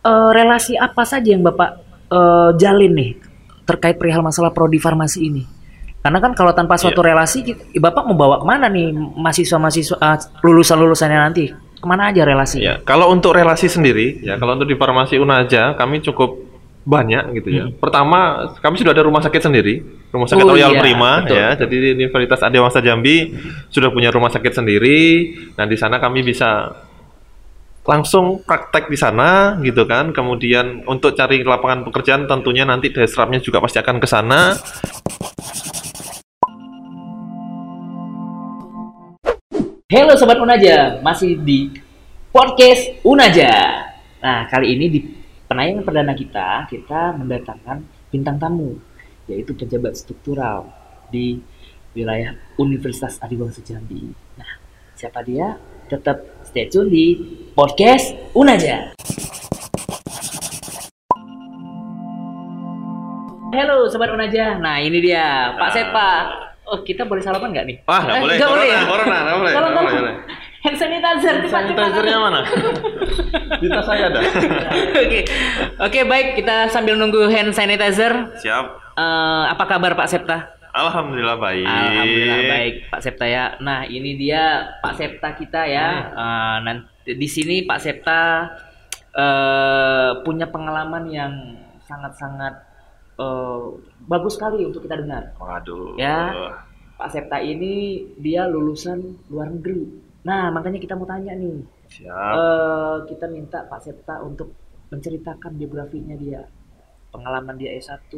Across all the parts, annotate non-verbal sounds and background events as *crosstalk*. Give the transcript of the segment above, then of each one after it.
eh, relasi apa saja yang Bapak eh, jalin nih terkait perihal masalah prodi farmasi ini? Karena kan kalau tanpa suatu relasi, ki- Bapak mau bawa ke mana nih mahasiswa-mahasiswa eh, lulusan-lulusannya nanti? Ke mana aja relasi? Ya, kalau untuk relasi sendiri, ya kalau untuk di farmasi Unaja kami cukup banyak gitu ya. Pertama, kami sudah ada rumah sakit sendiri, rumah sakit Hmm. Oh, Royal iya, Prima betul. ya. Jadi di Universitas Adiwangsa Jambi sudah punya rumah sakit sendiri. Nah, di sana kami bisa langsung praktek di sana gitu kan. Kemudian untuk cari lapangan pekerjaan tentunya nanti desrapnya juga pasti akan ke sana. Halo Sobat Unaja, masih di podcast Unaja. Nah, kali ini di penayangan perdana kita, kita mendatangkan bintang tamu, yaitu pejabat struktural di wilayah Universitas Adiwangsa Jambi. Nah, siapa dia? Tetap stay tune di podcast Unaja. Halo Sobat Unaja, nah ini dia Pak Sepa. Oh, kita boleh salaman nggak nih? Wah, nggak Eh, boleh. nggak boleh Corona, ya? corona, nggak boleh, Tolong, tolong. Hand sanitizer, cepat, cepat. Sanitizernya mana? *laughs* di tas saya ada. *laughs* Oke, oke baik kita sambil nunggu hand sanitizer. Siap. eh, apa kabar Pak Septa? Alhamdulillah baik. Alhamdulillah baik Pak Septa ya. Nah ini dia Pak Septa kita ya. Eh, nanti di sini Pak Septa eh, punya pengalaman yang sangat-sangat eh, bagus sekali untuk kita dengar. Waduh. Ya. Pak Septa ini dia lulusan luar negeri. Nah makanya kita mau tanya nih. Siap. Eh, kita minta Pak Septa untuk menceritakan biografinya dia, pengalaman dia S1,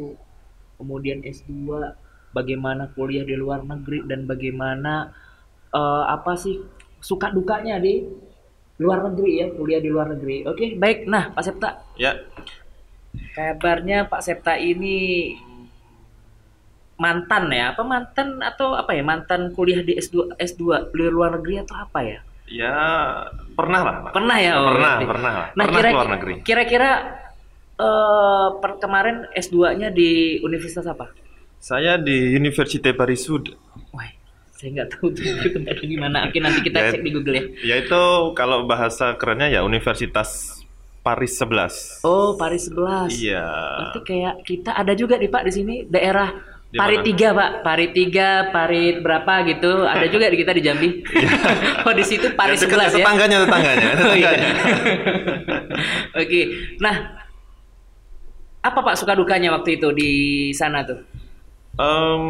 kemudian S2, bagaimana kuliah di luar negeri dan bagaimana eh, apa sih suka dukanya di luar negeri ya, kuliah di luar negeri. Oke, baik. Nah, Pak Septa, Ya. kabarnya Pak Septa ini mantan ya, apa mantan atau apa ya, mantan kuliah di S2 S2 di luar negeri atau apa ya? Ya pernah lah. Pak. Pernah ya? oh, Pernah, berarti. pernah lah. Nah, pernah kira, keluar negeri. kira-kira eh, per kemarin S2-nya di universitas apa? Saya di Université Paris Sud. Wah, saya nggak tahu tuh itu tempatnya di mana. Oke, nanti kita Ya. cek di Google ya. Yaitu kalau bahasa kerennya ya Universitas Paris 11. Oh, Paris 11. Iya. Berarti kayak kita ada juga nih Pak di sini daerah Di Parit mana? 3, Pak. Parit 3, Parit berapa gitu. Ada juga di kita di Jambi. *laughs* oh, di situ Paris Ya, dekat- 11 ya. Tetangganya, tetangganya. *laughs* Oh, iya. tetangganya. *laughs* Oke. Nah, apa Pak suka dukanya waktu itu di sana tuh? Em,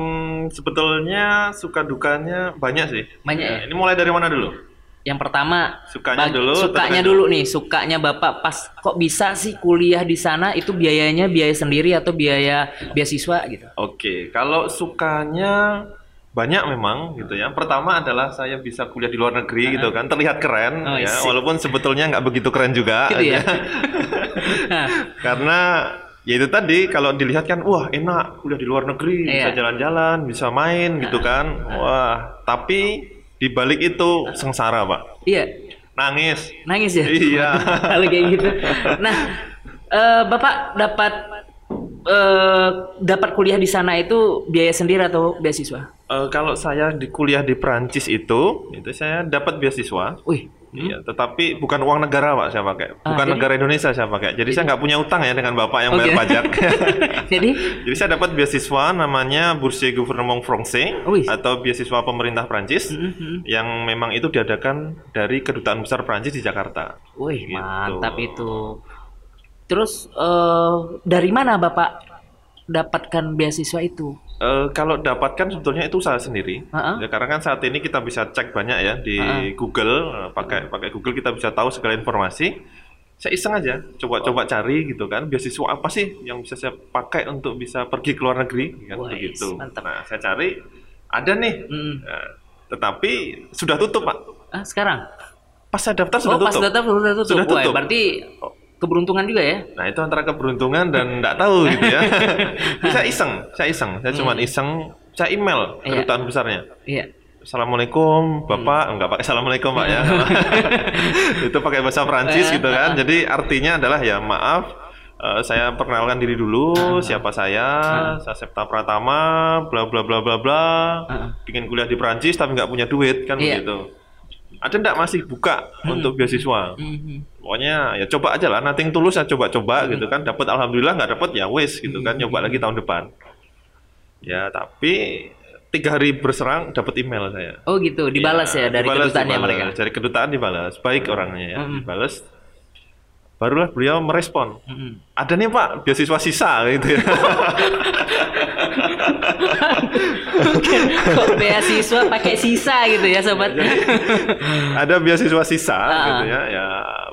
sebetulnya suka dukanya banyak sih. Banyak ya? Ini mulai dari mana dulu? Yang pertama, Sukanya bag- dulu, Sukanya dulu nih, sukanya Bapak pas kok bisa sih kuliah di sana itu biayanya biaya sendiri atau biaya beasiswa gitu. Oke, kalau sukanya banyak memang gitu ya. Pertama adalah saya bisa kuliah di luar negeri gitu kan, terlihat keren Oh, ya, isi. walaupun sebetulnya nggak begitu keren juga. Gitu ya. *laughs* Nah, Karena ya itu tadi kalau dilihat kan, wah enak kuliah di luar negeri, Iya. bisa jalan-jalan, bisa main gitu kan. Wah, tapi di balik itu sengsara pak, iya, nangis. nangis ya. Iya. *laughs* Kalau kayak gitu. Nah, eh, Bapak dapat eh, dapat kuliah di sana itu biaya sendiri atau beasiswa? Eh, kalau saya di kuliah di Prancis itu, itu saya dapat beasiswa. Wih, Iya, tetapi bukan uang negara pak saya pakai, Ah, bukan jadi- negara Indonesia saya pakai. Jadi saya nggak punya utang ya dengan bapak yang bayar Oke. pajak. *laughs* *laughs* jadi Jadi saya dapat beasiswa namanya Bourse Gouvernement Français Wih. atau beasiswa pemerintah Prancis Mhm. yang memang itu diadakan dari kedutaan besar Prancis di Jakarta. Wih, Gitu. mantap itu. Terus eh, dari mana Bapak dapatkan beasiswa itu? Eh, kalau dapatkan sebetulnya itu usaha sendiri. Ha-ha. Ya, karena kan saat ini kita bisa cek banyak ya di Ha-ha. Google, eh, pakai pakai Google kita bisa tahu segala informasi. Saya iseng aja, coba-coba cari gitu kan, beasiswa apa sih yang bisa saya pakai untuk bisa pergi ke luar negeri kan Wais, begitu. mantap. Nah, saya cari ada nih. Hmm. Nah, tetapi sudah tutup, Pak. Ah, sekarang? Pas saya daftar sudah oh, pas tutup. daftar sudah tutup. Sudah tutup. berarti keberuntungan juga ya? Nah, itu antara keberuntungan dan nggak tahu gitu ya. *laughs* Saya iseng, saya iseng, saya cuma iseng, saya email Hmm. Iya. kedutaan besarnya. Iya. Assalamualaikum, Bapak. Hmm. Enggak pakai assalamualaikum, Pak ya. *laughs* itu pakai bahasa Prancis Eh, gitu kan. Jadi artinya adalah ya maaf, eh, saya perkenalkan diri dulu, Ah. siapa saya, saya Septa Pratama, bla bla bla bla bla. Pingin kuliah di Prancis tapi nggak punya duit kan. Iya. begitu. Ada enggak masih buka untuk beasiswa? Mhm. Pokoknya ya coba aja lah nothing tulus ya coba-coba gitu kan dapat alhamdulillah nggak dapat ya wes gitu kan nyoba lagi tahun depan ya tapi tiga hari berserang dapat email saya Oh gitu, dibalas ya, dari dibalas, kedutaannya dibalas. mereka. dari kedutaan dibalas baik orangnya ya Mm-mm. dibalas barulah beliau merespon Mm-mm. ada nih pak beasiswa sisa gitu ya Kok beasiswa pakai sisa gitu ya sobat? ada beasiswa sisa Ah. gitu ya ya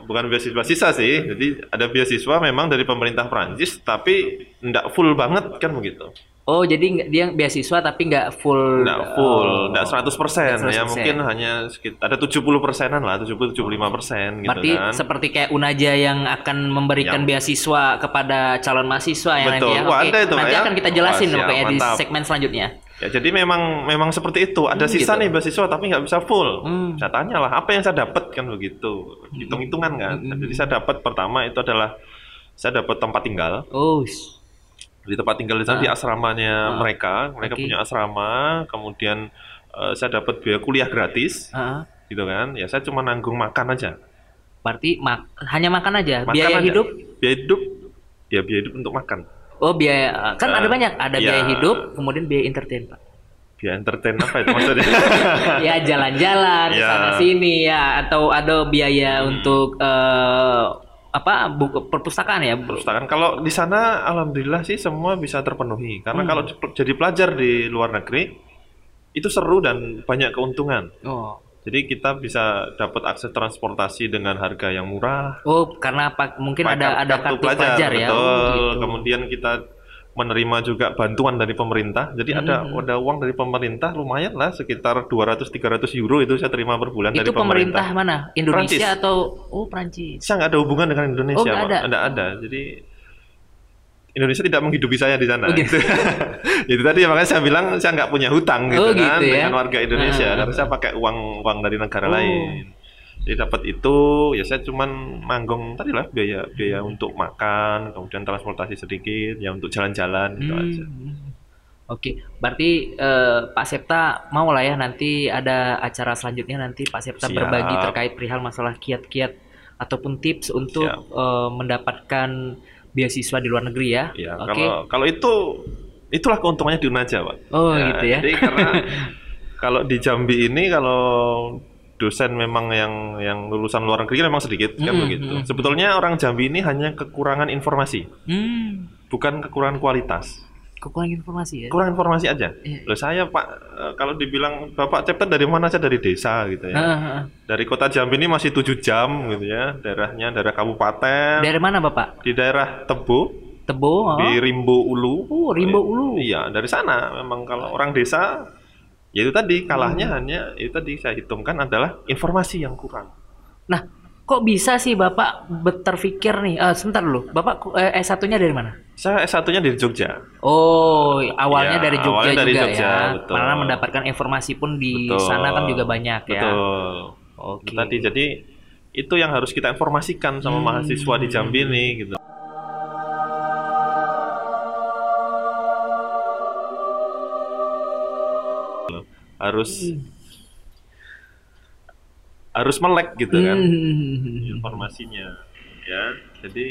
bukan beasiswa. Sisa sih. Jadi ada beasiswa memang dari pemerintah Prancis tapi nggak full banget kan begitu Oh jadi dia beasiswa tapi nggak full. nggak full oh. nggak 100% ya 100%. mungkin hanya sekitar ada 70 persenan lah 70 75 persen gitu Berarti kan seperti kayak Unaja yang akan memberikan beasiswa kepada calon mahasiswa ya Betul. nanti ya. Wah, Oke, ada itu, nanti ya. akan kita jelasin Wah, siap, pokoknya di segmen selanjutnya. ya jadi memang memang seperti itu ada Hmm, sisa gitu. nih beasiswa tapi nggak bisa full Hmm. saya tanya lah apa yang saya dapat kan begitu hitung hitungan kan Hmm. jadi saya dapat pertama itu adalah saya dapat tempat tinggal Oh, di tempat tinggal di sana Ah. di asramanya Ah. mereka mereka Oke. punya asrama kemudian eh, saya dapat biaya kuliah gratis ah. gitu kan ya saya cuma nanggung makan aja berarti mak hanya makan aja. Makan biaya aja. hidup? biaya hidup ya biaya hidup untuk makan Oh biaya kan Eh, ada banyak. Ada biaya ya. hidup, kemudian biaya entertain pak. biaya entertain apa itu maksudnya *laughs* ya jalan-jalan Ya. sana sini ya atau ada biaya Hmm. untuk eh, apa buku perpustakaan ya perpustakaan. Kalau di sana alhamdulillah sih semua bisa terpenuhi. Karena Hmm. kalau di- jadi pelajar di luar negeri itu seru dan banyak keuntungan. Oh. Jadi kita bisa dapat akses transportasi dengan harga yang murah. Oh karena apa? Mungkin ada ada kartu pelajar, ya. Betul. Oh, gitu. Kemudian kita menerima juga bantuan dari pemerintah. Jadi ada Hmm. ada uang dari pemerintah lumayan lah sekitar 200-300 euro itu saya terima per bulan itu dari pemerintah pemerintah. mana Indonesia Prancis. atau oh Prancis Saya nggak ada hubungan dengan Indonesia, Oh, nggak Pak. ada? Nggak ada. Jadi Indonesia tidak menghidupi saya di sana. Oh, gitu. *laughs* itu tadi makanya saya bilang saya nggak punya hutang gitu Oh, kan gitu ya. dengan warga Indonesia Ah. karena saya pakai uang uang dari negara Oh. lain. Jadi dapat itu ya saya cuman nanggung tadi lah biaya biaya untuk makan, kemudian transportasi sedikit, ya untuk jalan-jalan gitu Hmm. aja. Oke, berarti eh, Pak Septa mau lah ya nanti ada acara selanjutnya nanti Pak Septa Siap. berbagi terkait perihal masalah kiat-kiat ataupun tips untuk Siap. eh, mendapatkan beasiswa di luar negeri ya. Ya, Oke. kalau kalau itu itulah keuntungannya di Unaja, Pak. Oh, gitu ya. Jadi karena *laughs* kalau di Jambi ini kalau dosen memang yang yang lulusan luar negeri memang sedikit kan Mm, begitu. mm. Sebetulnya orang Jambi ini hanya kekurangan informasi, Hmm, bukan kekurangan kualitas. kekurangan informasi ya. Kurang informasi aja. Iya. Loh saya Pak eh, kalau dibilang Bapak Cepet dari mana saya dari desa gitu ya. Ah, ah, ah. Dari kota Jambi ini masih 7 jam gitu ya. Daerahnya daerah kabupaten Dari mana Bapak? di daerah Tebo Tebo. oh. di Rimbo Ulu. Oh, Rimbo Ulu. Iya, dari sana memang kalau orang desa ya itu tadi kalahnya Hmm. hanya itu tadi saya hitungkan adalah informasi yang kurang. Nah, kok bisa sih Bapak ber- terpikir nih? Eh, sebentar dulu. Bapak eh, S1-nya dari mana? Saya S1-nya dari Jogja. Oh, awalnya Iya, dari Jogja awalnya dari juga Jogja, ya. betul. Karena mendapatkan informasi pun di Betul. sana kan juga banyak ya. Betul. Oke. Itu Tadi jadi itu yang harus kita informasikan sama Hmm. mahasiswa di Jambi ini gitu. Harus harus melek gitu kan Hmm. informasinya ya. Jadi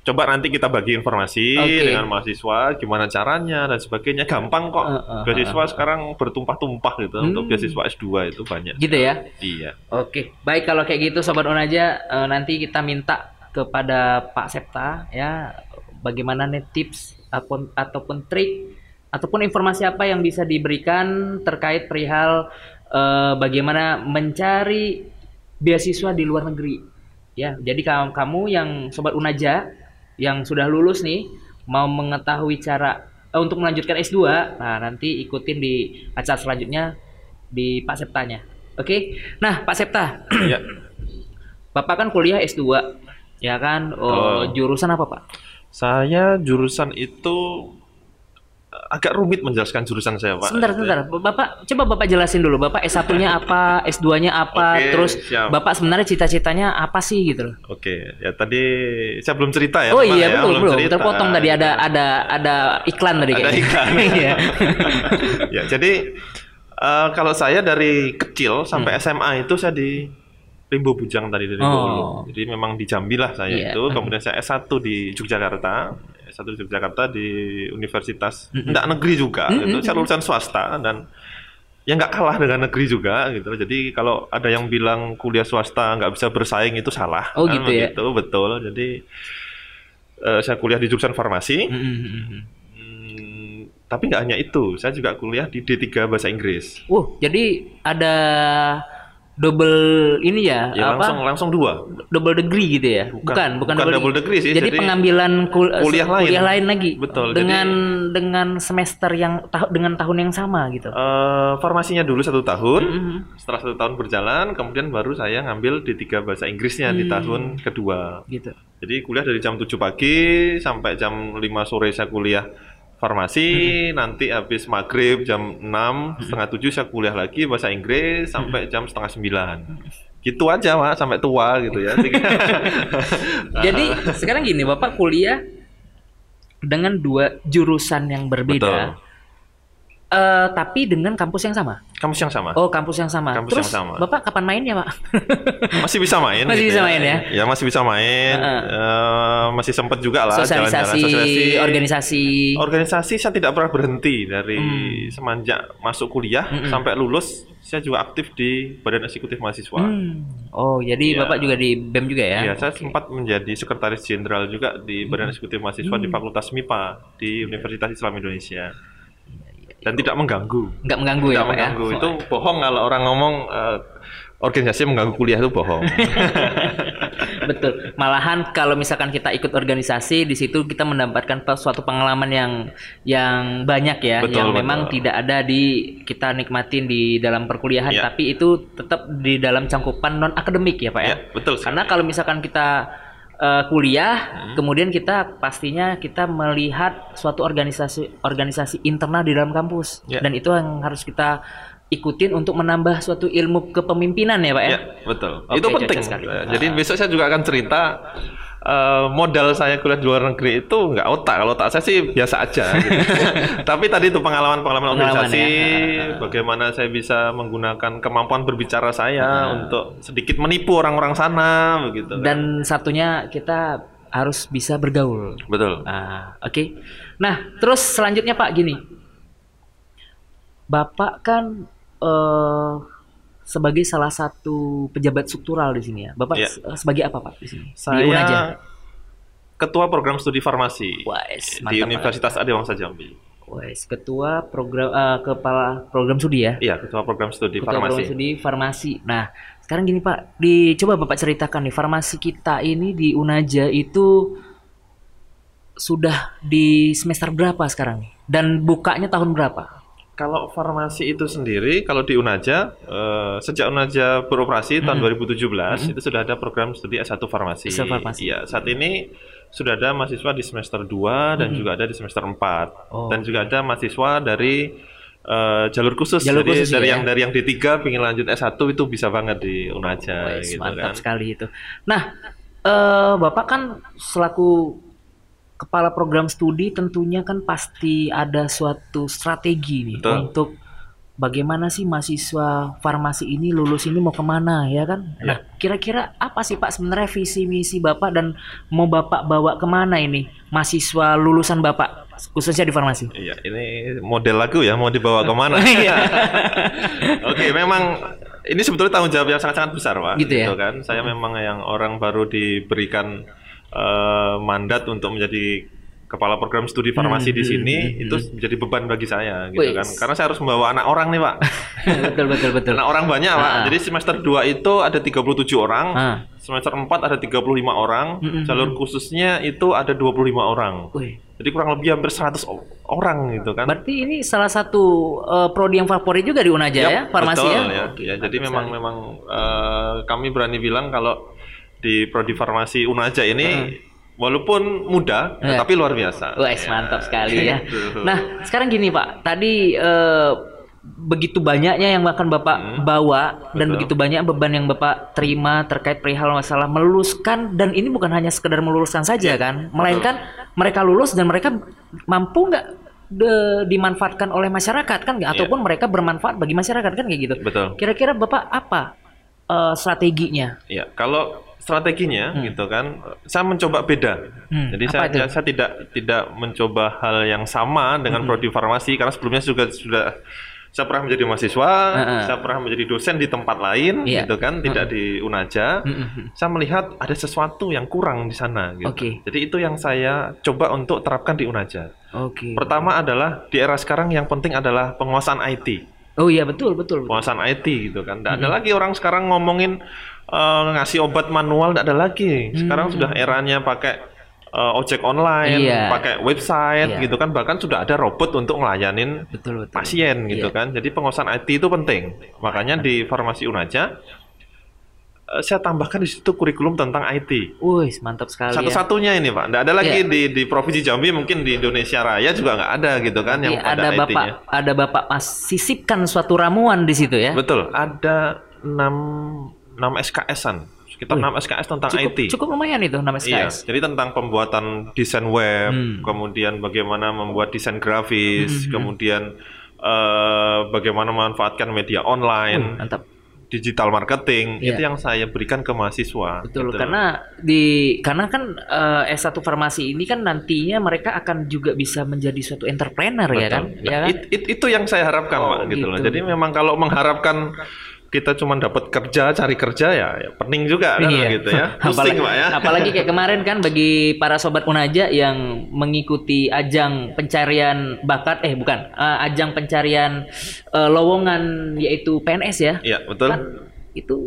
coba nanti kita bagi informasi Oke. dengan mahasiswa gimana caranya dan sebagainya gampang kok. Uh, uh, beasiswa uh, uh. sekarang bertumpah-tumpah gitu Hmm. untuk beasiswa S2 itu banyak. Gitu ya. Iya. Oke, baik kalau kayak gitu Sobat Unaja, eh, nanti kita minta kepada Pak Septa ya bagaimana nih tips ataupun ataupun trik ataupun informasi apa yang bisa diberikan terkait perihal eh, bagaimana mencari beasiswa di luar negeri. Ya, jadi kamu, kamu yang Sobat Unaja yang sudah lulus nih mau mengetahui cara eh, untuk melanjutkan S2, nah nanti ikutin di acara selanjutnya di Pak Septanya. Oke. Nah, Pak Septa, Iya. *clears throat* Bapak kan kuliah S2, ya kan? Oh, Oh. jurusan apa, Pak? Saya jurusan itu agak rumit menjelaskan jurusan saya, Pak. Sebentar, sebentar. Bapak coba Bapak jelasin dulu. Bapak S1-nya apa, S2-nya apa, Oke, terus siap. Bapak sebenarnya cita-citanya apa sih gitu loh. Oke, ya tadi saya belum cerita ya. oh iya, ya, belum, belum. cerita. Terpotong tadi ada ada ada iklan tadi Ada kayaknya. iklan. *laughs* Iya. *laughs* ya, jadi eh, kalau saya dari kecil sampai Hmm. SMA itu saya di Limbo Bujang tadi dari Oh. Bolu. Jadi memang di Jambi lah saya Iya. itu. Kemudian saya S1 di Yogyakarta. S1 di Yogyakarta di Universitas enggak negeri juga Mm-mm. gitu. Saya lulusan swasta dan ya nggak kalah dengan negeri juga gitu. Jadi kalau ada yang bilang kuliah swasta nggak bisa bersaing itu salah. Oh, Kan gitu ya? begitu, betul. Jadi eh, saya kuliah di jurusan farmasi. Mm. Hmm, tapi nggak hanya itu, saya juga kuliah di D3 Bahasa Inggris. Uh, jadi ada double ini ya, Ya apa? langsung langsung dua. Double degree gitu ya? Bukan, Bukan, bukan, bukan double degree sih, Jadi, jadi pengambilan kul- kuliah lain. kuliah lain lagi. Betul, Dengan dengan semester yang tah- dengan tahun yang sama gitu. Eh, farmasinya dulu satu tahun, Mm, mm, setelah satu tahun berjalan, kemudian baru saya ngambil D3 Bahasa Inggrisnya di Hmm. tahun kedua. gitu. Jadi kuliah dari jam 7 pagi sampai jam 5 sore saya kuliah farmasi, nanti habis maghrib jam 6, setengah 7 saya kuliah lagi bahasa Inggris sampai jam setengah 9. Gitu aja, Pak, sampai tua gitu ya. *laughs* Jadi *laughs* sekarang gini, Bapak kuliah dengan dua jurusan yang berbeda. Betul. Eh, tapi dengan kampus yang sama. Kampus yang sama. Oh, kampus yang sama. Kampus Terus yang sama. Bapak kapan mainnya, Pak? *laughs* Masih bisa main. Masih gitu bisa main ya? Ya masih bisa main. Heeh. Eh, masih sempet juga lah Sosialisasi, jalan-jalan organisasi. Organisasi saya tidak pernah berhenti dari Hmm. semenjak masuk kuliah Mm-mm. sampai lulus. Saya juga aktif di Badan Eksekutif Mahasiswa. Hmm. Oh, jadi Iya. Bapak juga di BEM juga ya? Ya, saya sempat menjadi sekretaris jenderal juga di Badan Eksekutif Mahasiswa di Hmm. Fakultas MIPA di Universitas Islam Indonesia. Dan tidak mengganggu. Nggak mengganggu ya, Tidak Pak ya? mengganggu. Itu bohong kalau orang ngomong eh, organisasi mengganggu kuliah itu bohong. *laughs* Betul. Malahan kalau misalkan kita ikut organisasi di situ kita mendapatkan suatu pengalaman yang yang banyak ya, Betul, yang betul. memang tidak ada di kita nikmatin di dalam perkuliahan, Ya. tapi itu tetap di dalam cangkupan non akademik ya, Pak ya. ya, betul. sekali. Karena kalau misalkan kita eh, kuliah, Hmm. kemudian kita pastinya kita melihat suatu organisasi organisasi internal di dalam kampus, Ya. dan itu yang harus kita ikutin untuk menambah suatu ilmu kepemimpinan ya, Pak ya. Ya, betul. Oke, itu penting. sekali. Jadi Ah. besok saya juga akan cerita eh, modal saya kuliah di luar negeri itu nggak otak. Kalau otak saya sih biasa aja. gitu. *laughs* Tapi tadi itu pengalaman-pengalaman Pengalaman organisasi, ya. bagaimana saya bisa menggunakan kemampuan berbicara saya Ah. untuk sedikit menipu orang-orang sana, begitu. kan. Dan satunya kita harus bisa bergaul. betul. Ah, oke. Nah, terus selanjutnya Pak gini. Bapak kan eh sebagai salah satu pejabat struktural di sini ya. Bapak Iya. se- sebagai apa Pak di sini? Di Saya Unaja. ketua program studi farmasi Wes, di. Universitas Adiwangsa Jambi. Wes, ketua program eh, kepala program studi ya. Iya, ketua program studi Ketua farmasi. program studi farmasi. Nah, sekarang gini Pak, dicoba Bapak ceritakan nih farmasi kita ini di Unaja itu sudah di semester berapa sekarang nih? Dan bukanya tahun berapa? Kalau farmasi itu sendiri, kalau di Unaja, eh, sejak Unaja beroperasi tahun 2017, itu sudah ada program studi S1 farmasi. S1 farmasi. Iya, saat ini sudah ada mahasiswa di semester 2 dan juga ada di semester 4. Oh. Dan juga ada mahasiswa dari eh, jalur khusus. Jalur Jadi khusus dari ya? yang dari yang D3 pengen lanjut S1 itu bisa banget di Unaja Wes, gitu mantap kan. sekali itu. Nah, eh, Bapak kan selaku kepala program studi tentunya kan pasti ada suatu strategi nih Betul. untuk bagaimana sih mahasiswa farmasi ini lulus ini mau ke mana ya kan? Ya. Nah, kira-kira apa sih Pak sebenarnya visi misi Bapak dan mau Bapak bawa ke mana ini mahasiswa lulusan Bapak khususnya di farmasi? Iya, ini model lagu ya, mau dibawa ke mana? *laughs* Iya. Oke, memang ini sebetulnya tanggung jawab yang sangat-sangat besar, Pak. Gitu ya? kan. Saya memang yang orang baru diberikan eh, mandat untuk menjadi kepala program studi farmasi Hmm, di hmm, sini hmm, itu menjadi beban bagi saya gitu Wih. kan. Karena saya harus membawa anak orang nih, Pak. *laughs* betul betul betul. Anak orang banyak, Pak. Ah. Jadi semester 2 itu ada 37 orang. Ah. Semester 4 ada 35 orang. Hmm, hmm, Jalur khususnya itu ada 25 orang. Wih, Jadi kurang lebih hampir 100 o- orang gitu kan. Berarti ini salah satu eh, prodi yang favorit juga di Unaja ya, Yap, farmasi betul, ya. ya. Oke, Ya, jadi memang sekali. memang eh, kami berani bilang kalau di prodi farmasi Unaja ini walaupun muda Ya. tapi luar biasa. Wes, Ya. mantap sekali ya. Gitu. *laughs* Nah, sekarang gini Pak, tadi eh, begitu banyaknya yang akan Bapak Hmm, bawa dan betul. begitu banyak beban yang Bapak terima terkait perihal masalah meluluskan dan ini bukan hanya sekedar meluluskan saja Ya, kan, melainkan mereka lulus dan mereka mampu nggak de- dimanfaatkan oleh masyarakat kan? Ya. ataupun mereka bermanfaat bagi masyarakat kan kayak gitu. Betul. Kira-kira Bapak apa eh, strateginya? Ya, kalau strateginya Hmm. gitu kan, saya mencoba beda. Hmm, Jadi saya, itu? saya tidak tidak mencoba hal yang sama dengan Hmm. prodi farmasi karena sebelumnya juga sudah saya pernah menjadi mahasiswa, Heeh. saya pernah menjadi dosen di tempat lain, Iya. gitu kan, tidak di Unaja. Hmm, hmm, hmm. Saya melihat ada sesuatu yang kurang di sana. Gitu. Oke. Jadi itu yang saya coba untuk terapkan di Unaja. Oke. Pertama adalah di era sekarang yang penting adalah penguasaan IT. Oh iya betul betul. betul. penguasaan IT gitu kan. Tidak ada lagi orang sekarang ngomongin eh, ngasih obat manual, tidak ada lagi. Sekarang Hmm. sudah eranya pakai eh, ojek online, Iya. pakai website Iya. gitu kan. Bahkan sudah ada robot untuk ngelayanin Betul betul. pasien gitu Iya. kan. Jadi penguasaan IT itu penting. Makanya di farmasi Unaja eh, saya tambahkan di situ kurikulum tentang IT. Wih mantap sekali. ya. Satu-satunya ini Pak, tidak ada lagi Iya. di di provinsi Jambi mungkin di Indonesia Raya juga nggak ada gitu kan yang ada pada bapak IT-nya. ada bapak pas sisipkan suatu ramuan di situ ya. Betul, ada 6 6 SKS-an, sekitar Wih, 6 SKS tentang Cukup, IT. cukup lumayan itu nama Iya, SKS. jadi tentang pembuatan desain web, Hmm. kemudian bagaimana membuat desain grafis, Hmm, hmm. kemudian eh, bagaimana memanfaatkan media online, Wih, mantap. digital marketing, Iya. itu yang saya berikan ke mahasiswa. Betul, gitu. karena di karena kan eh, S1 farmasi ini kan nantinya mereka akan juga bisa menjadi suatu entrepreneur ya Betul. kan? Nah, Ya kan? it- it- itu yang saya harapkan, Oh, Pak, gitu loh. gitu. Jadi memang kalau mengharapkan kita cuma dapat kerja, cari kerja ya, ya pening juga kan Iya. gitu ya. *laughs* apalagi, Pusing, Pak ya. apalagi kayak kemarin kan bagi para sobat Unaja yang mengikuti ajang pencarian bakat eh bukan eh, ajang pencarian eh, lowongan yaitu PNS ya. Iya, betul. Kan itu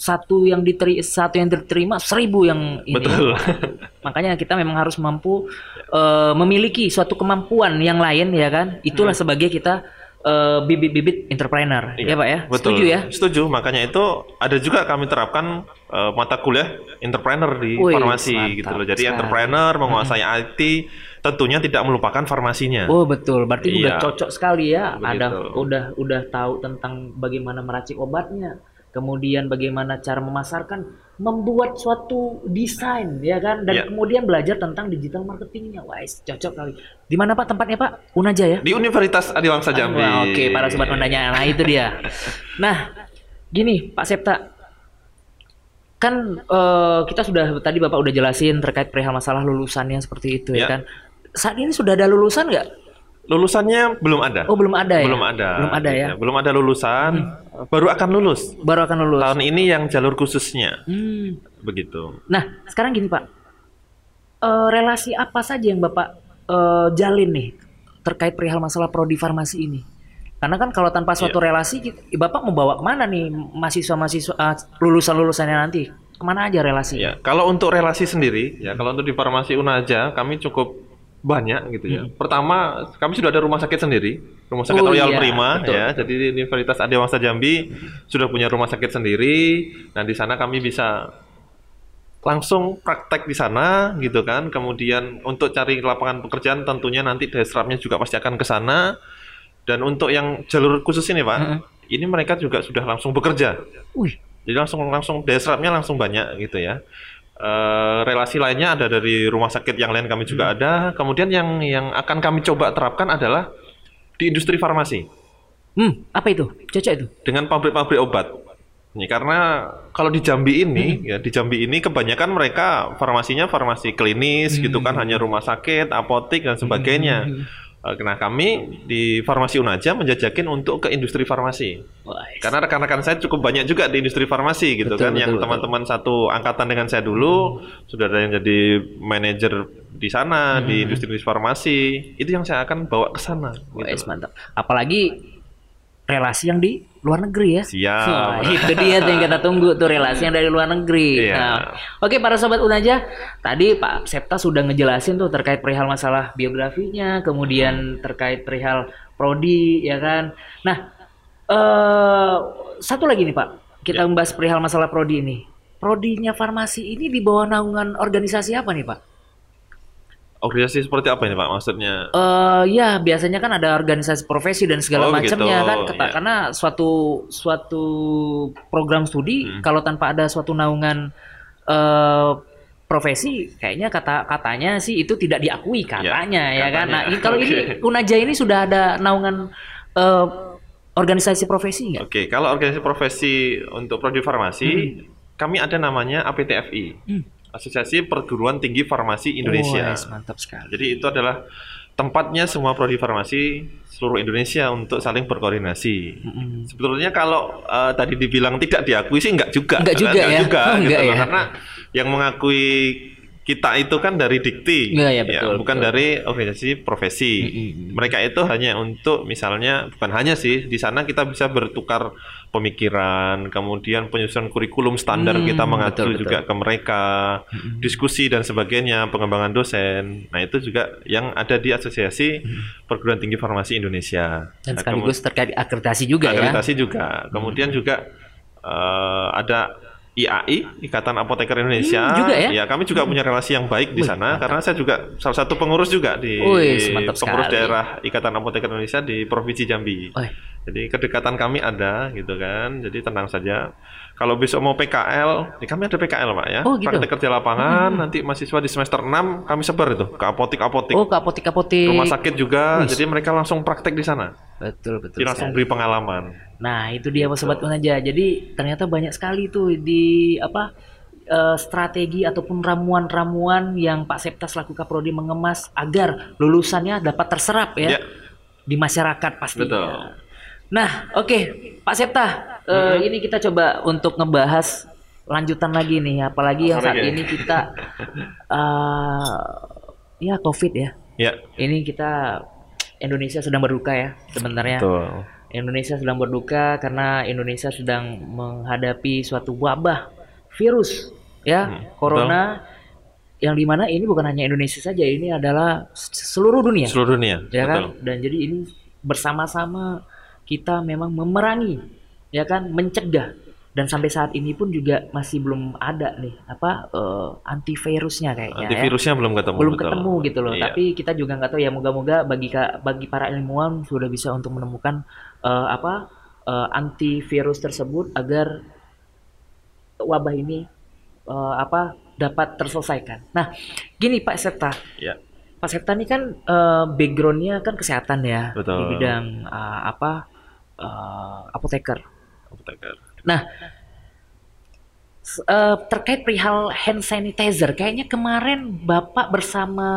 satu yang diteri satu yang diterima seribu yang ini. Betul. *laughs* Makanya kita memang harus mampu eh, memiliki suatu kemampuan yang lain ya kan. Itulah sebagai kita eh, bibit-bibit entrepreneur. Hmm. Iya, Ya Pak ya. Betul. Setuju ya? Setuju. Makanya itu ada juga kami terapkan eh, mata kuliah entrepreneur di Wih, farmasi mantap gitu loh. Jadi sekali. entrepreneur menguasai IT tentunya tidak melupakan farmasinya. Oh betul, berarti udah Iya. cocok sekali ya. Begitu. Ada udah udah tahu tentang bagaimana meracik obatnya, kemudian bagaimana cara memasarkan, membuat suatu desain ya kan, dan Iya. kemudian belajar tentang digital marketingnya. Wah, cocok kali. Di mana Pak tempatnya Pak? Unaja ya. Di Universitas Adiwangsa Jambi. Wah, Oke, para sobat menanya. Nah, itu dia. Nah, gini Pak Septa. Kan eh, kita sudah tadi Bapak udah jelasin terkait perihal masalah lulusannya seperti itu ya, Ya. kan. Saat ini sudah ada lulusan nggak? Lulusannya belum ada. Oh, belum ada ya? Belum ada. Belum ada ya. Gitu. Belum ada lulusan. Baru akan lulus. Baru akan lulus. Tahun ini yang jalur khususnya. Hmm. Begitu. Nah, sekarang gini Pak. Eh, relasi apa saja yang Bapak eh, jalin nih terkait perihal masalah prodi farmasi ini? Karena kan kalau tanpa suatu Iya. relasi, Bapak mau bawa ke mana nih mahasiswa-mahasiswa eh, lulusan-lulusannya nanti? Ke mana aja relasi? Ya, kalau untuk relasi sendiri, ya kalau untuk di farmasi Unaja kami cukup banyak gitu ya. Pertama, kami sudah ada rumah sakit sendiri, rumah sakit Hmm. Oh, Royal iya, Prima betul. ya. Jadi di Universitas Adiwangsa Jambi sudah punya rumah sakit sendiri. Nah, di sana kami bisa langsung praktek di sana gitu kan. Kemudian untuk cari lapangan pekerjaan tentunya nanti desrapnya juga pasti akan ke sana. Dan untuk yang jalur khusus ini, Pak, Mm-mm. ini mereka juga sudah langsung bekerja. Wih, Jadi langsung langsung desrapnya langsung banyak gitu ya. Eh, relasi lainnya ada dari rumah sakit yang lain kami Hmm. juga ada. Kemudian yang yang akan kami coba terapkan adalah di industri farmasi hmm, apa itu? Cocok itu? dengan pabrik-pabrik obat. Ini karena kalau di Jambi ini Hmm. ya di Jambi ini kebanyakan mereka farmasinya farmasi klinis gitu kan Hmm. hanya rumah sakit, apotik dan sebagainya. Eh, Nah kami di farmasi Unaja menjajakin untuk ke industri farmasi. Karena rekan-rekan saya cukup banyak juga di industri farmasi gitu Betul, kan, yang betul, teman-teman satu angkatan dengan saya dulu sudah ada yang jadi manajer di sana di industri farmasi. Itu yang saya akan bawa ke sana. Gitu. mantap. Apalagi relasi yang di luar negeri ya. Siap. Wah, *laughs* itu dia yang kita tunggu tuh relasi yang dari luar negeri. Iya. Nah, oke para sobat Unaja, tadi Pak Septa sudah ngejelasin tuh terkait perihal masalah biografinya, kemudian terkait perihal prodi, ya kan. Nah, eh satu lagi nih Pak, kita Ya. membahas perihal masalah prodi ini. Prodinya farmasi ini di bawah naungan organisasi apa nih Pak? Organisasi seperti apa ini Pak maksudnya? Eh ya biasanya kan ada organisasi profesi dan segala Oh, macamnya begitu. kan Kata- Iya. karena suatu suatu program studi Hmm. kalau tanpa ada suatu naungan eh profesi kayaknya kata katanya sih itu tidak diakui katanya ya, kan katanya. nah ini- kalau ini. *laughs* Unaja ini sudah ada naungan eh organisasi profesi nggak? Oke, kalau organisasi profesi untuk prodi farmasi, kami ada namanya APTFI, Hmm. Asosiasi Perguruan Tinggi Farmasi Indonesia. Mantap sekali. Jadi itu adalah tempatnya semua prodi farmasi seluruh Indonesia untuk saling berkoordinasi. Mm-mm. Sebetulnya kalau eh, tadi dibilang tidak diakui sih enggak juga. Enggak juga ya? juga, Oh, gitu enggak loh. ya? Karena yang mengakui kita itu kan dari dikti, Iya, iya, betul, bukan betul. dari organisasi profesi. Mm-mm. Mereka itu hanya untuk misalnya bukan hanya sih di sana kita bisa bertukar pemikiran, kemudian penyusunan kurikulum standar Hmm, kita mengacu betul, betul. juga ke mereka, diskusi dan sebagainya, pengembangan dosen. Nah itu juga yang ada di Asosiasi Perguruan Tinggi Farmasi Indonesia. Dan Nah, sekaligus terkait akreditasi juga ya. akreditasi juga. Kemudian juga eh, ada IAI, Ikatan Apoteker Indonesia. Hmm, juga ya? kami juga punya relasi yang baik di Wih, sana mantap. karena saya juga salah satu pengurus juga di Wih, pengurus sekali. daerah Ikatan Apoteker Indonesia di Provinsi Jambi. Oh, Jadi kedekatan kami ada gitu kan. Jadi tenang saja. Kalau besok mau PKL, ya kami ada PKL Pak ya. Oh, gitu. Praktek kerja lapangan, nanti mahasiswa di semester 6 kami sebar itu ke apotik-apotik. oh ke apotik-apotik. Rumah sakit juga, Wih. jadi mereka langsung praktek di sana. Betul betul. Jadi langsung sekali. beri pengalaman. Nah itu dia Gitu. sobat aja. Jadi ternyata banyak sekali tuh di apa eh, strategi ataupun ramuan-ramuan yang Pak Septa selaku Kaprodi mengemas agar lulusannya dapat terserap ya, Ya. di masyarakat pastinya. Betul. Nah oke Pak Septa, eh, Mhm. ini kita coba untuk ngebahas lanjutan lagi nih, apalagi yang saat ini kita *laughs* eh, ya COVID ya. Ya. Ini kita Indonesia sedang berduka ya sebenarnya. Betul. Indonesia sedang berduka karena Indonesia sedang menghadapi suatu wabah virus ya Hmm, corona yang di mana ini bukan hanya Indonesia saja ini adalah seluruh dunia Seluruh dunia. ya kan betul. dan jadi ini bersama-sama kita memang memerangi ya kan mencegah dan sampai saat ini pun juga masih belum ada nih apa eh, antivirusnya kayaknya ya Antivirusnya belum ketemu. belum betul. ketemu gitu loh. Iya. Tapi kita juga nggak tahu ya. Moga-moga bagi bagi para ilmuwan sudah bisa untuk menemukan eh, apa eh, antivirus tersebut agar wabah ini eh, apa dapat terselesaikan. Nah, gini Pak Septa, Ya. Pak Septa ini kan eh, backgroundnya kan kesehatan ya Betul. di bidang eh, apa eh, apoteker. Apoteker. Nah, eh, terkait perihal hand sanitizer, kayaknya kemarin Bapak bersama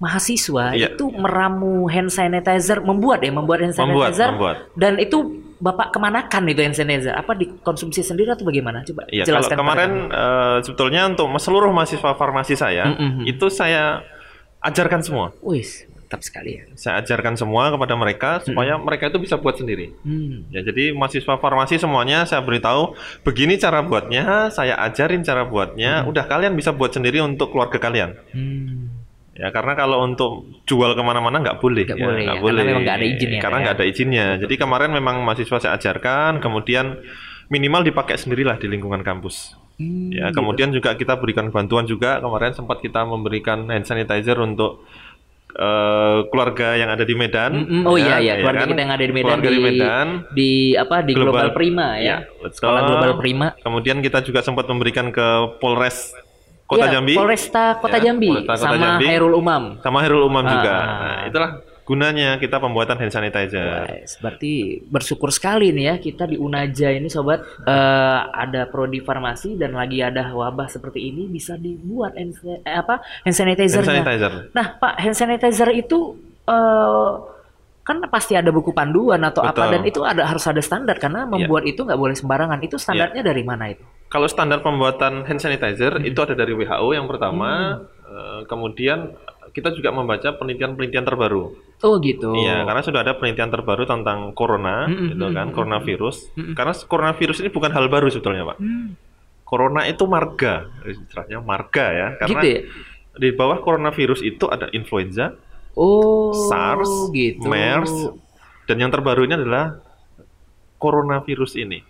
mahasiswa Iya. itu meramu hand sanitizer, membuat ya, membuat hand Membuat, sanitizer, membuat. dan itu Bapak kemanakan itu hand sanitizer? Apa dikonsumsi sendiri atau bagaimana? Coba Iya, kalau jelaskan. kemarin eh, sebetulnya untuk seluruh mahasiswa farmasi saya, Mm-mm. itu saya ajarkan semua. Mantap sekali ya. Saya ajarkan semua kepada mereka supaya mereka itu bisa buat sendiri. Hmm. Ya, jadi mahasiswa farmasi semuanya saya beritahu begini cara buatnya, saya ajarin cara buatnya, udah kalian bisa buat sendiri untuk keluarga kalian. Hmm. Ya karena kalau untuk jual ke mana-mana nggak boleh, Nggak ya, boleh, nggak ya, karena boleh. memang nggak ada izin ya, Karena nggak ya. ada izinnya. Jadi kemarin memang mahasiswa saya ajarkan, kemudian minimal dipakai sendirilah di lingkungan kampus. Hmm, Ya gitu. kemudian juga kita berikan bantuan juga kemarin sempat kita memberikan hand sanitizer untuk eh, keluarga yang ada di Medan. Mm-mm. Oh iya iya, ya keluarga kan? kita yang ada di Medan Keluarga di, Medan. di apa di Global, Prima ya. Ya, betul. Sekolah Global Prima. Kemudian kita juga sempat memberikan ke Polres Kota Iya, Jambi. Polresta Kota Ya, Jambi Polresta Kota sama Jambi. Hairul Umam. sama Herul Umam Ah. juga. Nah, itulah gunanya kita pembuatan hand sanitizer. Wes, berarti bersyukur sekali nih ya kita di Unaja ini sobat eh, ada prodi farmasi dan lagi ada wabah seperti ini bisa dibuat hand, eh, apa hand Hand sanitizer-nya. sanitizer. Nah, Pak, hand sanitizer itu eh, kan pasti ada buku panduan atau apa Betul. Iya. dan itu ada harus ada standar karena membuat itu nggak boleh sembarangan. Itu standarnya dari mana itu? Kalau standar pembuatan hand sanitizer Hmm. itu ada dari WHO yang pertama, eh, kemudian kita juga membaca penelitian-penelitian terbaru. Oh gitu. Iya, karena sudah ada penelitian terbaru tentang corona, Mm, gitu mm, kan, mm, coronavirus. Mm. Karena coronavirus ini bukan hal baru sebetulnya, Pak. Hmm, Corona itu marga, istilahnya marga ya, karena gitu ya. di bawah coronavirus itu ada influenza, Oh, SARS, gitu. MERS, dan yang terbaru ini adalah coronavirus ini.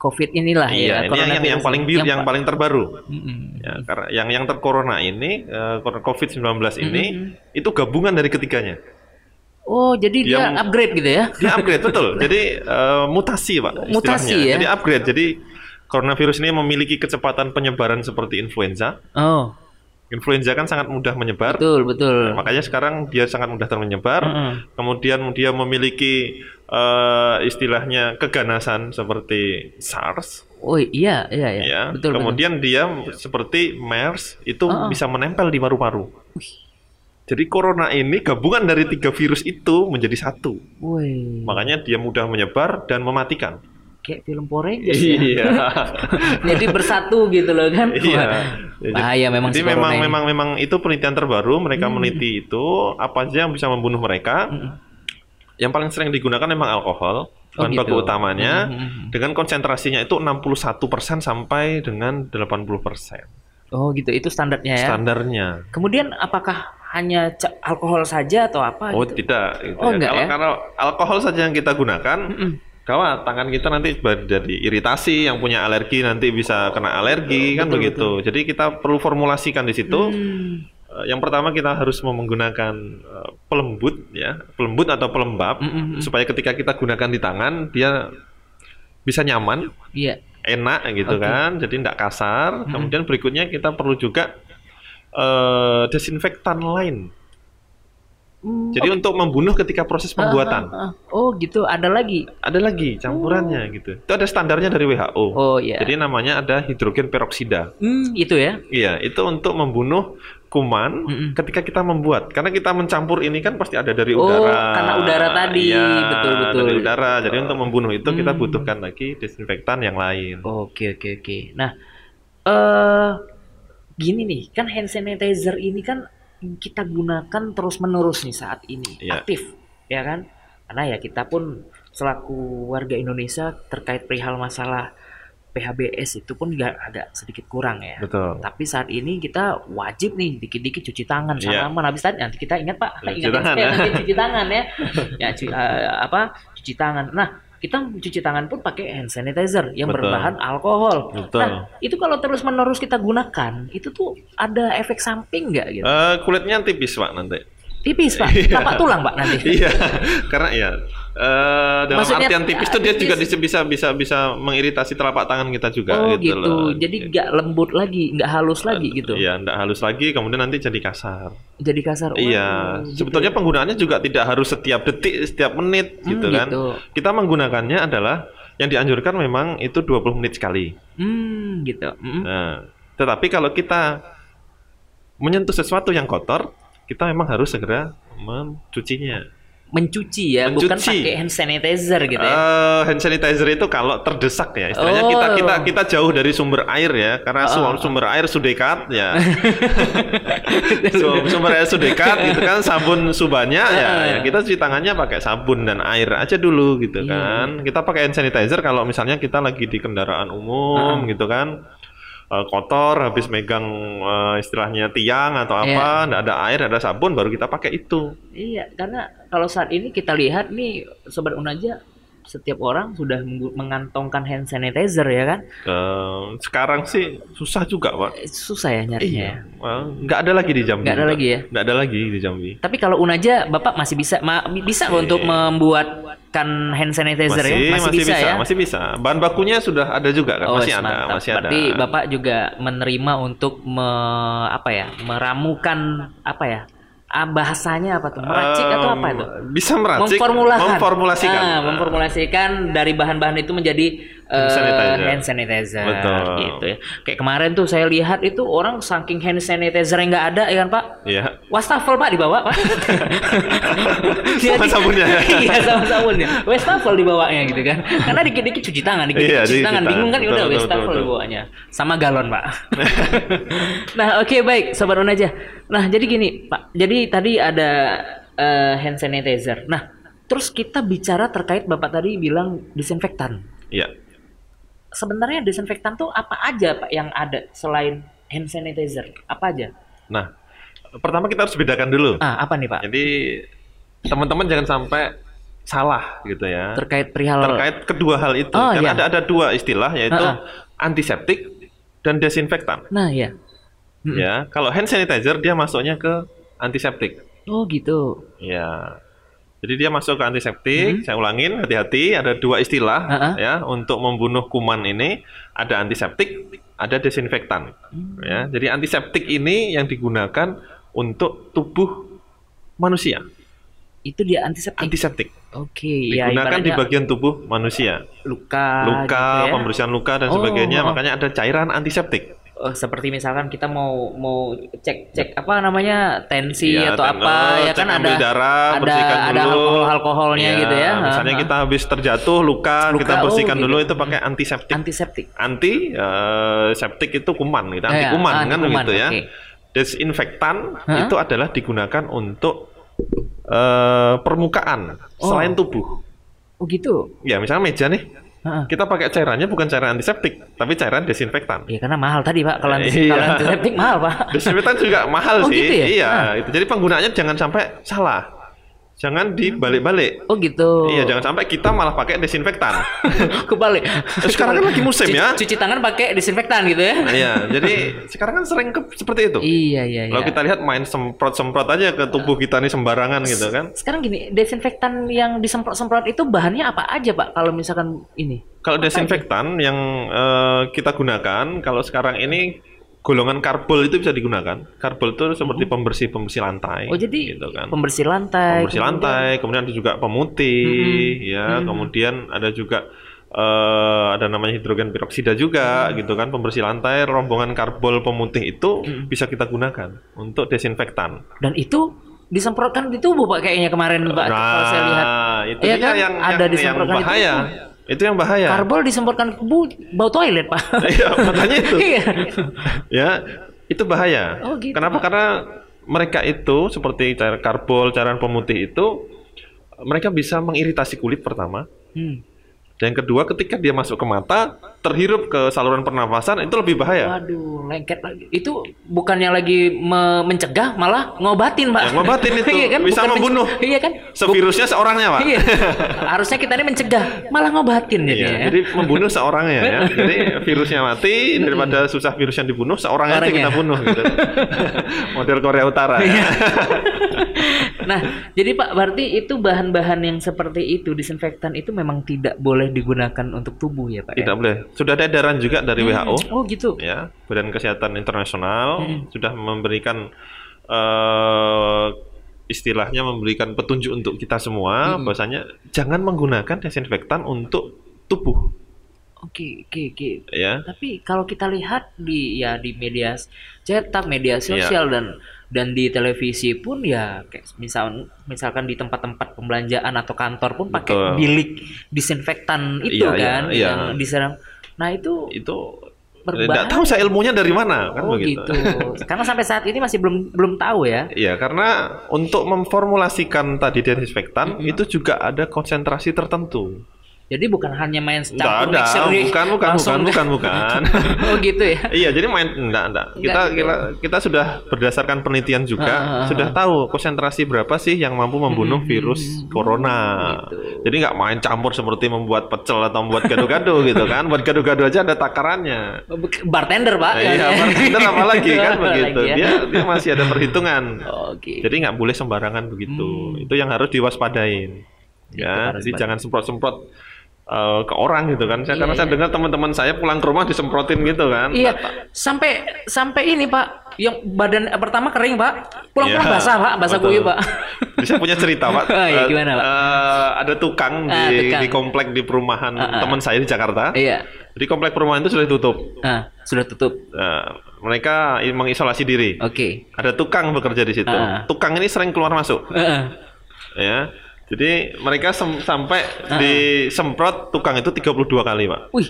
COVID inilah ya. iya, ini yang, yang, yang paling biru, yang pa- paling terbaru. Mm-mm. Ya, karena yang yang tercorona ini, eh, COVID-19 ini, Mm-mm. itu gabungan dari ketiganya. Oh, jadi dia Yang- upgrade gitu ya? Dia upgrade betul. *laughs* Jadi eh, mutasi, Pak. Mutasi istilahnya. ya? Jadi upgrade. Jadi coronavirus ini memiliki kecepatan penyebaran seperti influenza. Oh. Influenza kan sangat mudah menyebar. Betul, betul. Makanya sekarang dia sangat mudah termenyebar. Mm-mm. Kemudian dia memiliki eh, istilahnya keganasan seperti SARS, Oh iya, iya, iya. ya. Betul, Kemudian dia seperti MERS itu Ah. bisa menempel di paru-paru. Jadi corona ini gabungan dari tiga virus itu menjadi satu. Wih. Makanya dia mudah menyebar dan mematikan. Kayak film Rangers ya. Iya. *laughs* Jadi bersatu gitu loh kan. Iya. Wah, Bahaya memang Jadi si memang ini. memang memang itu penelitian terbaru mereka Hmm. meneliti itu apa aja yang bisa membunuh mereka. Mm-mm. Yang paling sering digunakan memang alkohol, Oh, bahan gitu. baku utamanya Mm-mm. dengan konsentrasinya itu 61% sampai dengan 80%. Oh gitu, itu standarnya ya. Standarnya. Kemudian apakah hanya alkohol saja atau apa? Oh, gitu? tidak gitu Oh, ya. enggak Kalau ya? kalau alkohol saja yang kita gunakan, gawat tangan kita nanti jadi iritasi, yang punya alergi nanti bisa kena alergi kan Betul, begitu. Jadi kita perlu formulasikan di situ. Hmm. Eh, Yang pertama kita harus menggunakan eh, pelembut ya, pelembut atau pelembab Mm-mm. supaya ketika kita gunakan di tangan dia bisa nyaman, Iya. enak gitu Oke. kan, jadi tidak kasar. Mm-mm. Kemudian berikutnya kita perlu juga eh, desinfektan lain. Hmm, Jadi untuk membunuh ketika proses ah, pembuatan. ah, ah. Oh gitu, ada lagi. Ada lagi campurannya gitu. Itu ada standarnya dari WHO. Oh iya. Jadi namanya ada hidrogen peroksida. Hmm, itu ya. Iya, itu untuk membunuh kuman Mm-mm. ketika kita membuat. Karena kita mencampur ini kan pasti ada dari Oh, udara. karena udara tadi. Iya, Betul, betul. Dari udara. Jadi untuk membunuh itu kita Hmm. butuhkan lagi desinfektan yang lain. Oke oke oke. Nah, eh gini nih, kan hand sanitizer ini kan kita gunakan terus menerus nih saat ini Iya. aktif, ya kan? Karena ya kita pun selaku warga Indonesia terkait perihal masalah PHBS itu pun nggak agak sedikit kurang ya. Betul. Tapi saat ini kita wajib nih dikit-dikit cuci tangan Iya. salaman habis tadi nanti kita ingat Pak, Cuci ingat tangan, saya ya. cuci tangan ya. ya cu- eh, apa? Cuci tangan. Nah, kita cuci tangan pun pakai hand sanitizer yang Betul. berbahan alkohol. Betul. Nah, itu kalau terus-menerus kita gunakan, itu tuh ada efek samping nggak gitu? Eh, kulitnya tipis pak nanti. Tipis, Pak. iya. Tapak tulang, Pak, nanti. iya, karena ya eh, dalam Maksudnya, artian tipis itu dia tipis. juga dis- bisa bisa bisa mengiritasi telapak tangan kita juga Oh, gitu, gitu. loh. Jadi nggak lembut lagi, nggak halus lagi gitu. Iya, nggak halus lagi, kemudian nanti jadi kasar. Jadi kasar. Oh, iya, gitu. sebetulnya penggunaannya juga tidak harus setiap detik, setiap menit Hmm, gitu kan. gitu. Kita menggunakannya adalah yang dianjurkan memang itu 20 menit sekali. Hmm, gitu. Mm. Nah, tetapi kalau kita menyentuh sesuatu yang kotor, kita memang harus segera mencucinya. Mencuci ya, bukan Mencuci. pakai hand sanitizer gitu ya. Eh, hand sanitizer itu kalau terdesak ya, istilahnya Oh. kita kita kita jauh dari sumber air ya, karena Oh. sumber air sudah dekat ya. *laughs* Su- sumber air sudah dekat gitu kan, sabun subanya ya, ya kita cuci tangannya pakai sabun dan air aja dulu gitu Iya. kan. Kita pakai hand sanitizer kalau misalnya kita lagi di kendaraan umum Ah. gitu kan. Eh, kotor habis megang eh, istilahnya tiang atau Iya. apa, nggak ada air, nggak ada sabun baru kita pakai itu. Iya, karena kalau saat ini kita lihat nih sobat Unaja setiap orang sudah mengantongkan hand sanitizer ya kan? Eh, sekarang sih susah juga, Pak. Susah ya nyarinya. ya. Well, nggak ada lagi di Jambi. Nggak ada lagi ya? Nggak ada lagi di Jambi. Tapi kalau Unaja Bapak masih bisa ma- bisa Masih. untuk membuatkan hand sanitizer Masih, ya? masih, bisa, ya? masih bisa. Bahan bakunya sudah ada juga kan? Oh, masih ada, mantap. masih ada. Berarti Bapak juga menerima untuk me- apa ya? meramukan apa ya? Ah, bahasanya apa tuh? Meracik atau apa itu? Bisa meracik, memformulasikan. memformulasikan. Ah, memformulasikan dari bahan-bahan itu menjadi Eh, sanitizer. hand sanitizer. Betul. Gitu ya. Kayak kemarin tuh saya lihat itu orang saking hand sanitizer yang nggak ada ya kan Pak? Iya. Wastafel Pak dibawa Pak. *laughs* Sama sabunnya. *laughs* iya sama sabunnya. Wastafel dibawanya gitu kan. Karena dikit-dikit cuci tangan, dikit-dikit Iya, cuci tangan. Bingung kan ya Betul, udah wastafel dibawanya. Sama galon Pak. *laughs* nah oke baik Sobat aja. Nah jadi gini Pak. Jadi tadi ada eh, hand sanitizer. Nah terus kita bicara terkait Bapak tadi bilang disinfektan. Iya. Sebenarnya disinfektan tuh apa aja Pak yang ada selain hand sanitizer? Apa aja? Nah, pertama kita harus bedakan dulu. Ah apa nih Pak? Jadi teman-teman jangan sampai salah gitu ya. Terkait perihal Terkait kedua hal itu. Oh, Karena iya. ada ada dua istilah yaitu Ah, antiseptik dan desinfektan. Nah ya. Mm-mm. Ya, kalau hand sanitizer dia masuknya ke antiseptik. Oh gitu. Ya. Jadi dia masuk ke antiseptik. Saya ulangin, hati-hati. Ada dua istilah Hmm. Ah, ah. ya untuk membunuh kuman ini. ada antiseptik, ada desinfektan. Hmm. Ya, jadi antiseptik ini yang digunakan untuk tubuh manusia. Itu dia antiseptik. Antiseptik Oke, ya digunakan di ibaratnya bagian tubuh manusia. luka, Luka, gitu ya. pembersihan luka dan Oh, sebagainya, oh. makanya ada cairan antiseptik. Oh, seperti misalkan kita mau mau cek cek apa namanya tensi Iya, atau apa oh, ya kan ada darah, ada bersihkan ada dulu. alkohol alkoholnya Iya, gitu ya. Misalnya kita habis terjatuh luka, Luka, kita oh, bersihkan gitu. dulu itu pakai antiseptik. antiseptik. Anti eh, septik itu kuman gitu, anti Ya, ya, kuman ah, kan anti-kuman, begitu ya. oke. Desinfektan Hah? itu adalah digunakan untuk eh, permukaan Oh. selain tubuh. Oh gitu. Ya, misalnya meja nih, Heeh. kita pakai cairannya bukan cairan antiseptik, tapi cairan desinfektan. Ya karena mahal tadi Pak. Kalau antis- Iya. kalau antiseptik mahal Pak. Desinfektan juga mahal Oh, sih. gitu ya? Iya, Ah. itu. Jadi penggunaannya jangan sampai salah. Jangan dibalik-balik. Oh gitu. Iya, jangan sampai kita malah pakai desinfektan. *laughs* Kebalik. Eh, sekarang kan lagi musim Cuci- ya. Cuci tangan pakai disinfektan gitu ya. Iya, jadi sekarang kan sering ke- seperti itu. Iya iya iya. Kalau kita lihat main semprot-semprot aja ke tubuh kita nih sembarangan gitu kan. Sekarang gini, desinfektan yang disemprot-semprot itu bahannya apa aja Pak? Kalau misalkan ini. Kalau desinfektan yang eh, kita gunakan, kalau sekarang ini golongan karbol itu bisa digunakan. Karbol itu seperti pembersih-pembersih lantai. Oh jadi gitu kan. pembersih lantai. pembersih kemudian- lantai, kemudian ada juga pemutih, ya, kemudian ada juga eh, ada namanya hidrogen peroksida juga, gitu kan, pembersih lantai, rombongan karbol pemutih itu bisa kita gunakan untuk desinfektan. Dan itu disemprotkan di tubuh Pak kayaknya kemarin Pak. kalau saya lihat. Nah, itu dia kan? yang, Ada yang, yang disemprotkan di bahaya. Itu yang bahaya. Karbol disemprotkan ke bu, bau toilet Pak. *laughs* Iya, makanya itu. Iya. ya, itu bahaya. Oh, gitu, Kenapa? Pak. Karena mereka itu seperti cairan karbol, cairan pemutih itu mereka bisa mengiritasi kulit pertama. Hmm. Dan yang kedua, ketika dia masuk ke mata, terhirup ke saluran pernafasan itu lebih bahaya. Waduh, lengket lagi. Itu bukannya lagi me- mencegah, malah ngobatin, Pak. Ya, ngobatin *laughs* itu. Iya kan? Bisa Bukan membunuh. Iya kan? Sevirusnya seorangnya, Pak. Iya. *laughs* Harusnya kita ini mencegah, malah ngobatin Iya, ya. jadi membunuh seorangnya ya. *laughs* Jadi virusnya mati daripada susah virus yang dibunuh seorang aja Orangnya. kita bunuh gitu. Model Korea Utara Iya. ya. nah, jadi Pak, berarti itu bahan-bahan yang seperti itu disinfektan itu memang tidak boleh digunakan untuk tubuh ya, Pak? ya? Tidak boleh. Sudah ada edaran juga dari WHO Oh, gitu. ya, Badan Kesehatan Internasional Hmm. sudah memberikan eh istilahnya memberikan petunjuk untuk kita semua Hmm. bahwasanya jangan menggunakan desinfektan untuk tubuh Oke, oke, oke. ya. Tapi kalau kita lihat di ya di media cetak, media Iya. sosial dan dan di televisi pun ya kayak misal misalkan di tempat-tempat pembelanjaan atau kantor pun pakai Betul. bilik disinfektan itu Iya, iya, kan iya. yang diserang. Nah, itu Itu Berbahaya. tidak tahu saya ilmunya dari mana kan oh begitu. gitu. Karena sampai saat ini masih belum belum tahu ya. Iya, karena untuk memformulasikan tadi desinfektan Mm-mm. itu juga ada konsentrasi tertentu. Jadi bukan hanya main campur ada, mixer bukan, bukan, langsung bukan, bukan, bukan. *laughs* oh gitu ya. iya, jadi main enggak, enggak. Kita, Enggak, kita kita sudah berdasarkan penelitian juga ah, ah. sudah tahu konsentrasi berapa sih yang mampu membunuh Hmm, virus corona. gitu. Jadi nggak main campur seperti membuat pecel atau membuat gado-gado *laughs* gitu kan. Buat gado-gado aja ada takarannya. Bartender, Pak. Iya, bartender apalagi *laughs* kan begitu. ya. Dia dia masih ada perhitungan. Oke. Jadi nggak boleh sembarangan begitu. Hmm. Itu yang harus diwaspadain. Ya, jadi jangan semprot-semprot eh, ke orang gitu kan. Saya Iya, karena saya iya. dengar teman-teman saya pulang ke rumah disemprotin gitu kan. Iya, sampai sampai ini Pak, yang badan eh, pertama kering Pak, pulang-pulang Iya, basah Pak, basah kuyup Pak. *laughs* Jadi saya punya cerita pak. *laughs* Oh, iya, Eh, gimana, Pak? eh, ada tukang di, Ah, tukang. di komplek di perumahan Ah, ah. teman saya di Jakarta. iya. Di komplek perumahan itu sudah tutup. Nah, sudah tutup. Eh, mereka mengisolasi diri. Oke. Ada tukang bekerja di situ. Ah. Tukang ini sering keluar masuk. Heeh. ya. Jadi mereka sampai Ah. disemprot tukang itu 32 kali, Pak. Wih,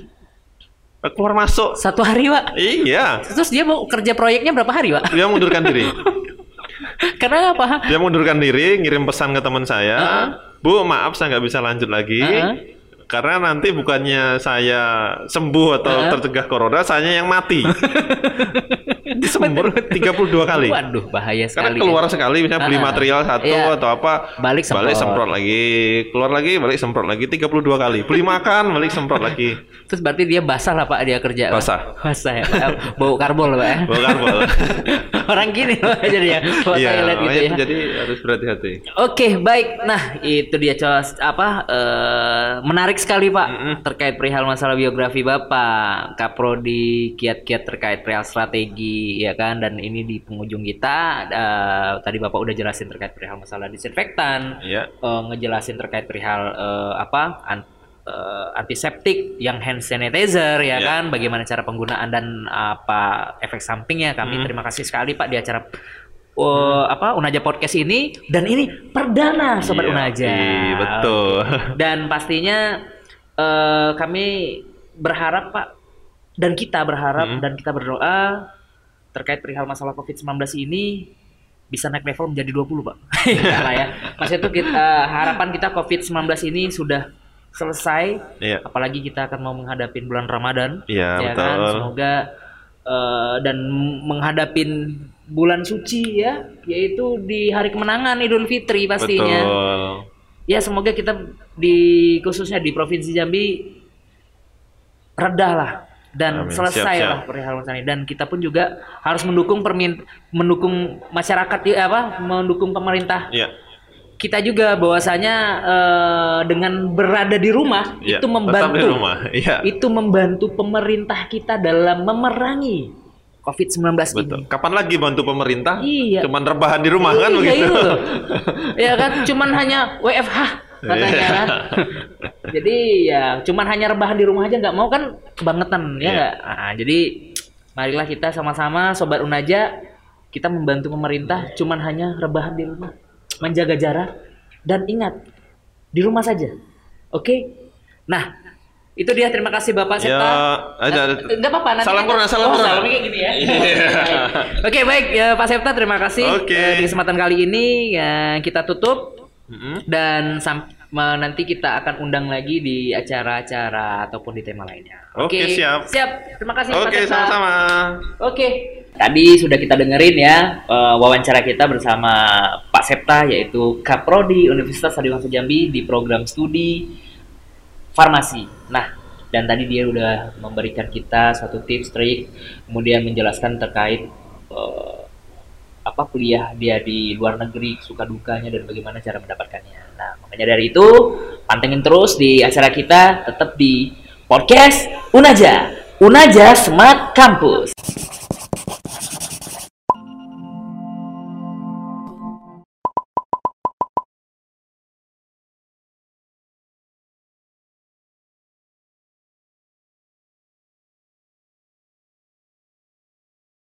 Eh, Keluar masuk. satu hari Pak. Iya. Terus dia mau kerja proyeknya berapa hari Pak? Dia mundurkan diri. *laughs* Karena apa? Dia mundurkan diri, ngirim pesan ke teman saya. Ah. Bu, maaf saya nggak bisa lanjut lagi. Ah. Karena nanti bukannya saya sembuh atau Ah. tercegah corona, saya yang mati. *laughs* disembur 32 kali. Waduh, bahaya Karena sekali. keluar ya. sekali misalnya beli material satu iya. atau apa Balik semprot. balik semprot lagi keluar lagi balik semprot lagi 32 kali beli *laughs* makan balik semprot lagi Terus berarti dia basah lah Pak dia kerja. Pak. Basah. Basah ya. Pak. Bau karbol Pak ya. bukan boleh *laughs* Orang gini loh jadi ya. Iya gitu ya. jadi harus berhati-hati Oke, baik. Nah, itu dia cos apa eh, menarik sekali, Pak, Mm-mm. terkait perihal masalah biografi Bapak, Kaprodi, kiat-kiat terkait perihal strategi, ya kan? Dan ini di penghujung kita eh, tadi Bapak udah jelasin terkait perihal masalah disinfektan, iya eh, ngejelasin terkait perihal eh, apa? an- eh, antiseptik yang hand sanitizer ya Iya. kan bagaimana cara penggunaan dan apa efek sampingnya kami Hmm. terima kasih sekali Pak di acara uh, apa Unaja podcast ini dan ini perdana sobat Iya, Unaja. iya, betul. Dan pastinya eh, kami berharap Pak dan kita berharap Hmm. dan kita berdoa terkait perihal masalah Covid-19 ini bisa naik level menjadi 20 Pak. Enggak *laughs* lah ya. Maksudnya itu kita harapan kita Covid-19 ini sudah selesai. Iya. Apalagi kita akan mau menghadapi bulan Ramadan. Iya ya betul. Kan semoga eh, dan menghadapin bulan suci ya yaitu di hari kemenangan Idul Fitri pastinya. Betul. Ya semoga kita di khususnya di provinsi Jambi redah lah dan Amin. selesai Siap, lah perihal masalah ini dan kita pun juga harus mendukung permin mendukung masyarakat ya apa mendukung pemerintah. Iya. Kita juga bahwasanya eh, dengan berada di rumah iya itu tetap di membantu. rumah iya. Itu membantu pemerintah kita dalam memerangi COVID-19 betul ini. kapan lagi bantu pemerintah? Iya. cuman rebahan di rumah kan Iya, begitu? iya. Loh. *laughs* ya kan? Cuman hanya WFH katanya Iya. *laughs* kan. jadi ya cuman hanya rebahan di rumah aja nggak mau kan kebangetan ya Iya. nggak? Nah, jadi marilah kita sama-sama sobat Unaja kita membantu pemerintah cuman hanya rebahan di rumah, menjaga jarak dan ingat di rumah saja. Oke? Nah, itu dia terima kasih Bapak ya Septa. ada ada Eh, Nggak apa-apa nanti Salam corona, salam oh, salamnya kayak gini ya. Iya. *laughs* Oke baik ya Pak Septa terima kasih. Oke. Eh, di kesempatan kali ini ya, kita tutup Mm-mm. dan sam- nanti kita akan undang lagi di acara-acara ataupun di tema lainnya. Oke, siap. Siap. Terima kasih oke Septa. sama-sama Oke. Tadi sudah kita dengerin ya eh, wawancara kita bersama Pak Septa yaitu Kaprodi Universitas Adiwangsa Jambi di program studi farmasi. Nah, dan tadi dia udah memberikan kita suatu tips trik, kemudian menjelaskan terkait eh, apa kuliah dia di luar negeri, suka dukanya dan bagaimana cara mendapatkannya. Nah, makanya dari itu pantengin terus di acara kita tetap di podcast Unaja. Unaja Smart Campus.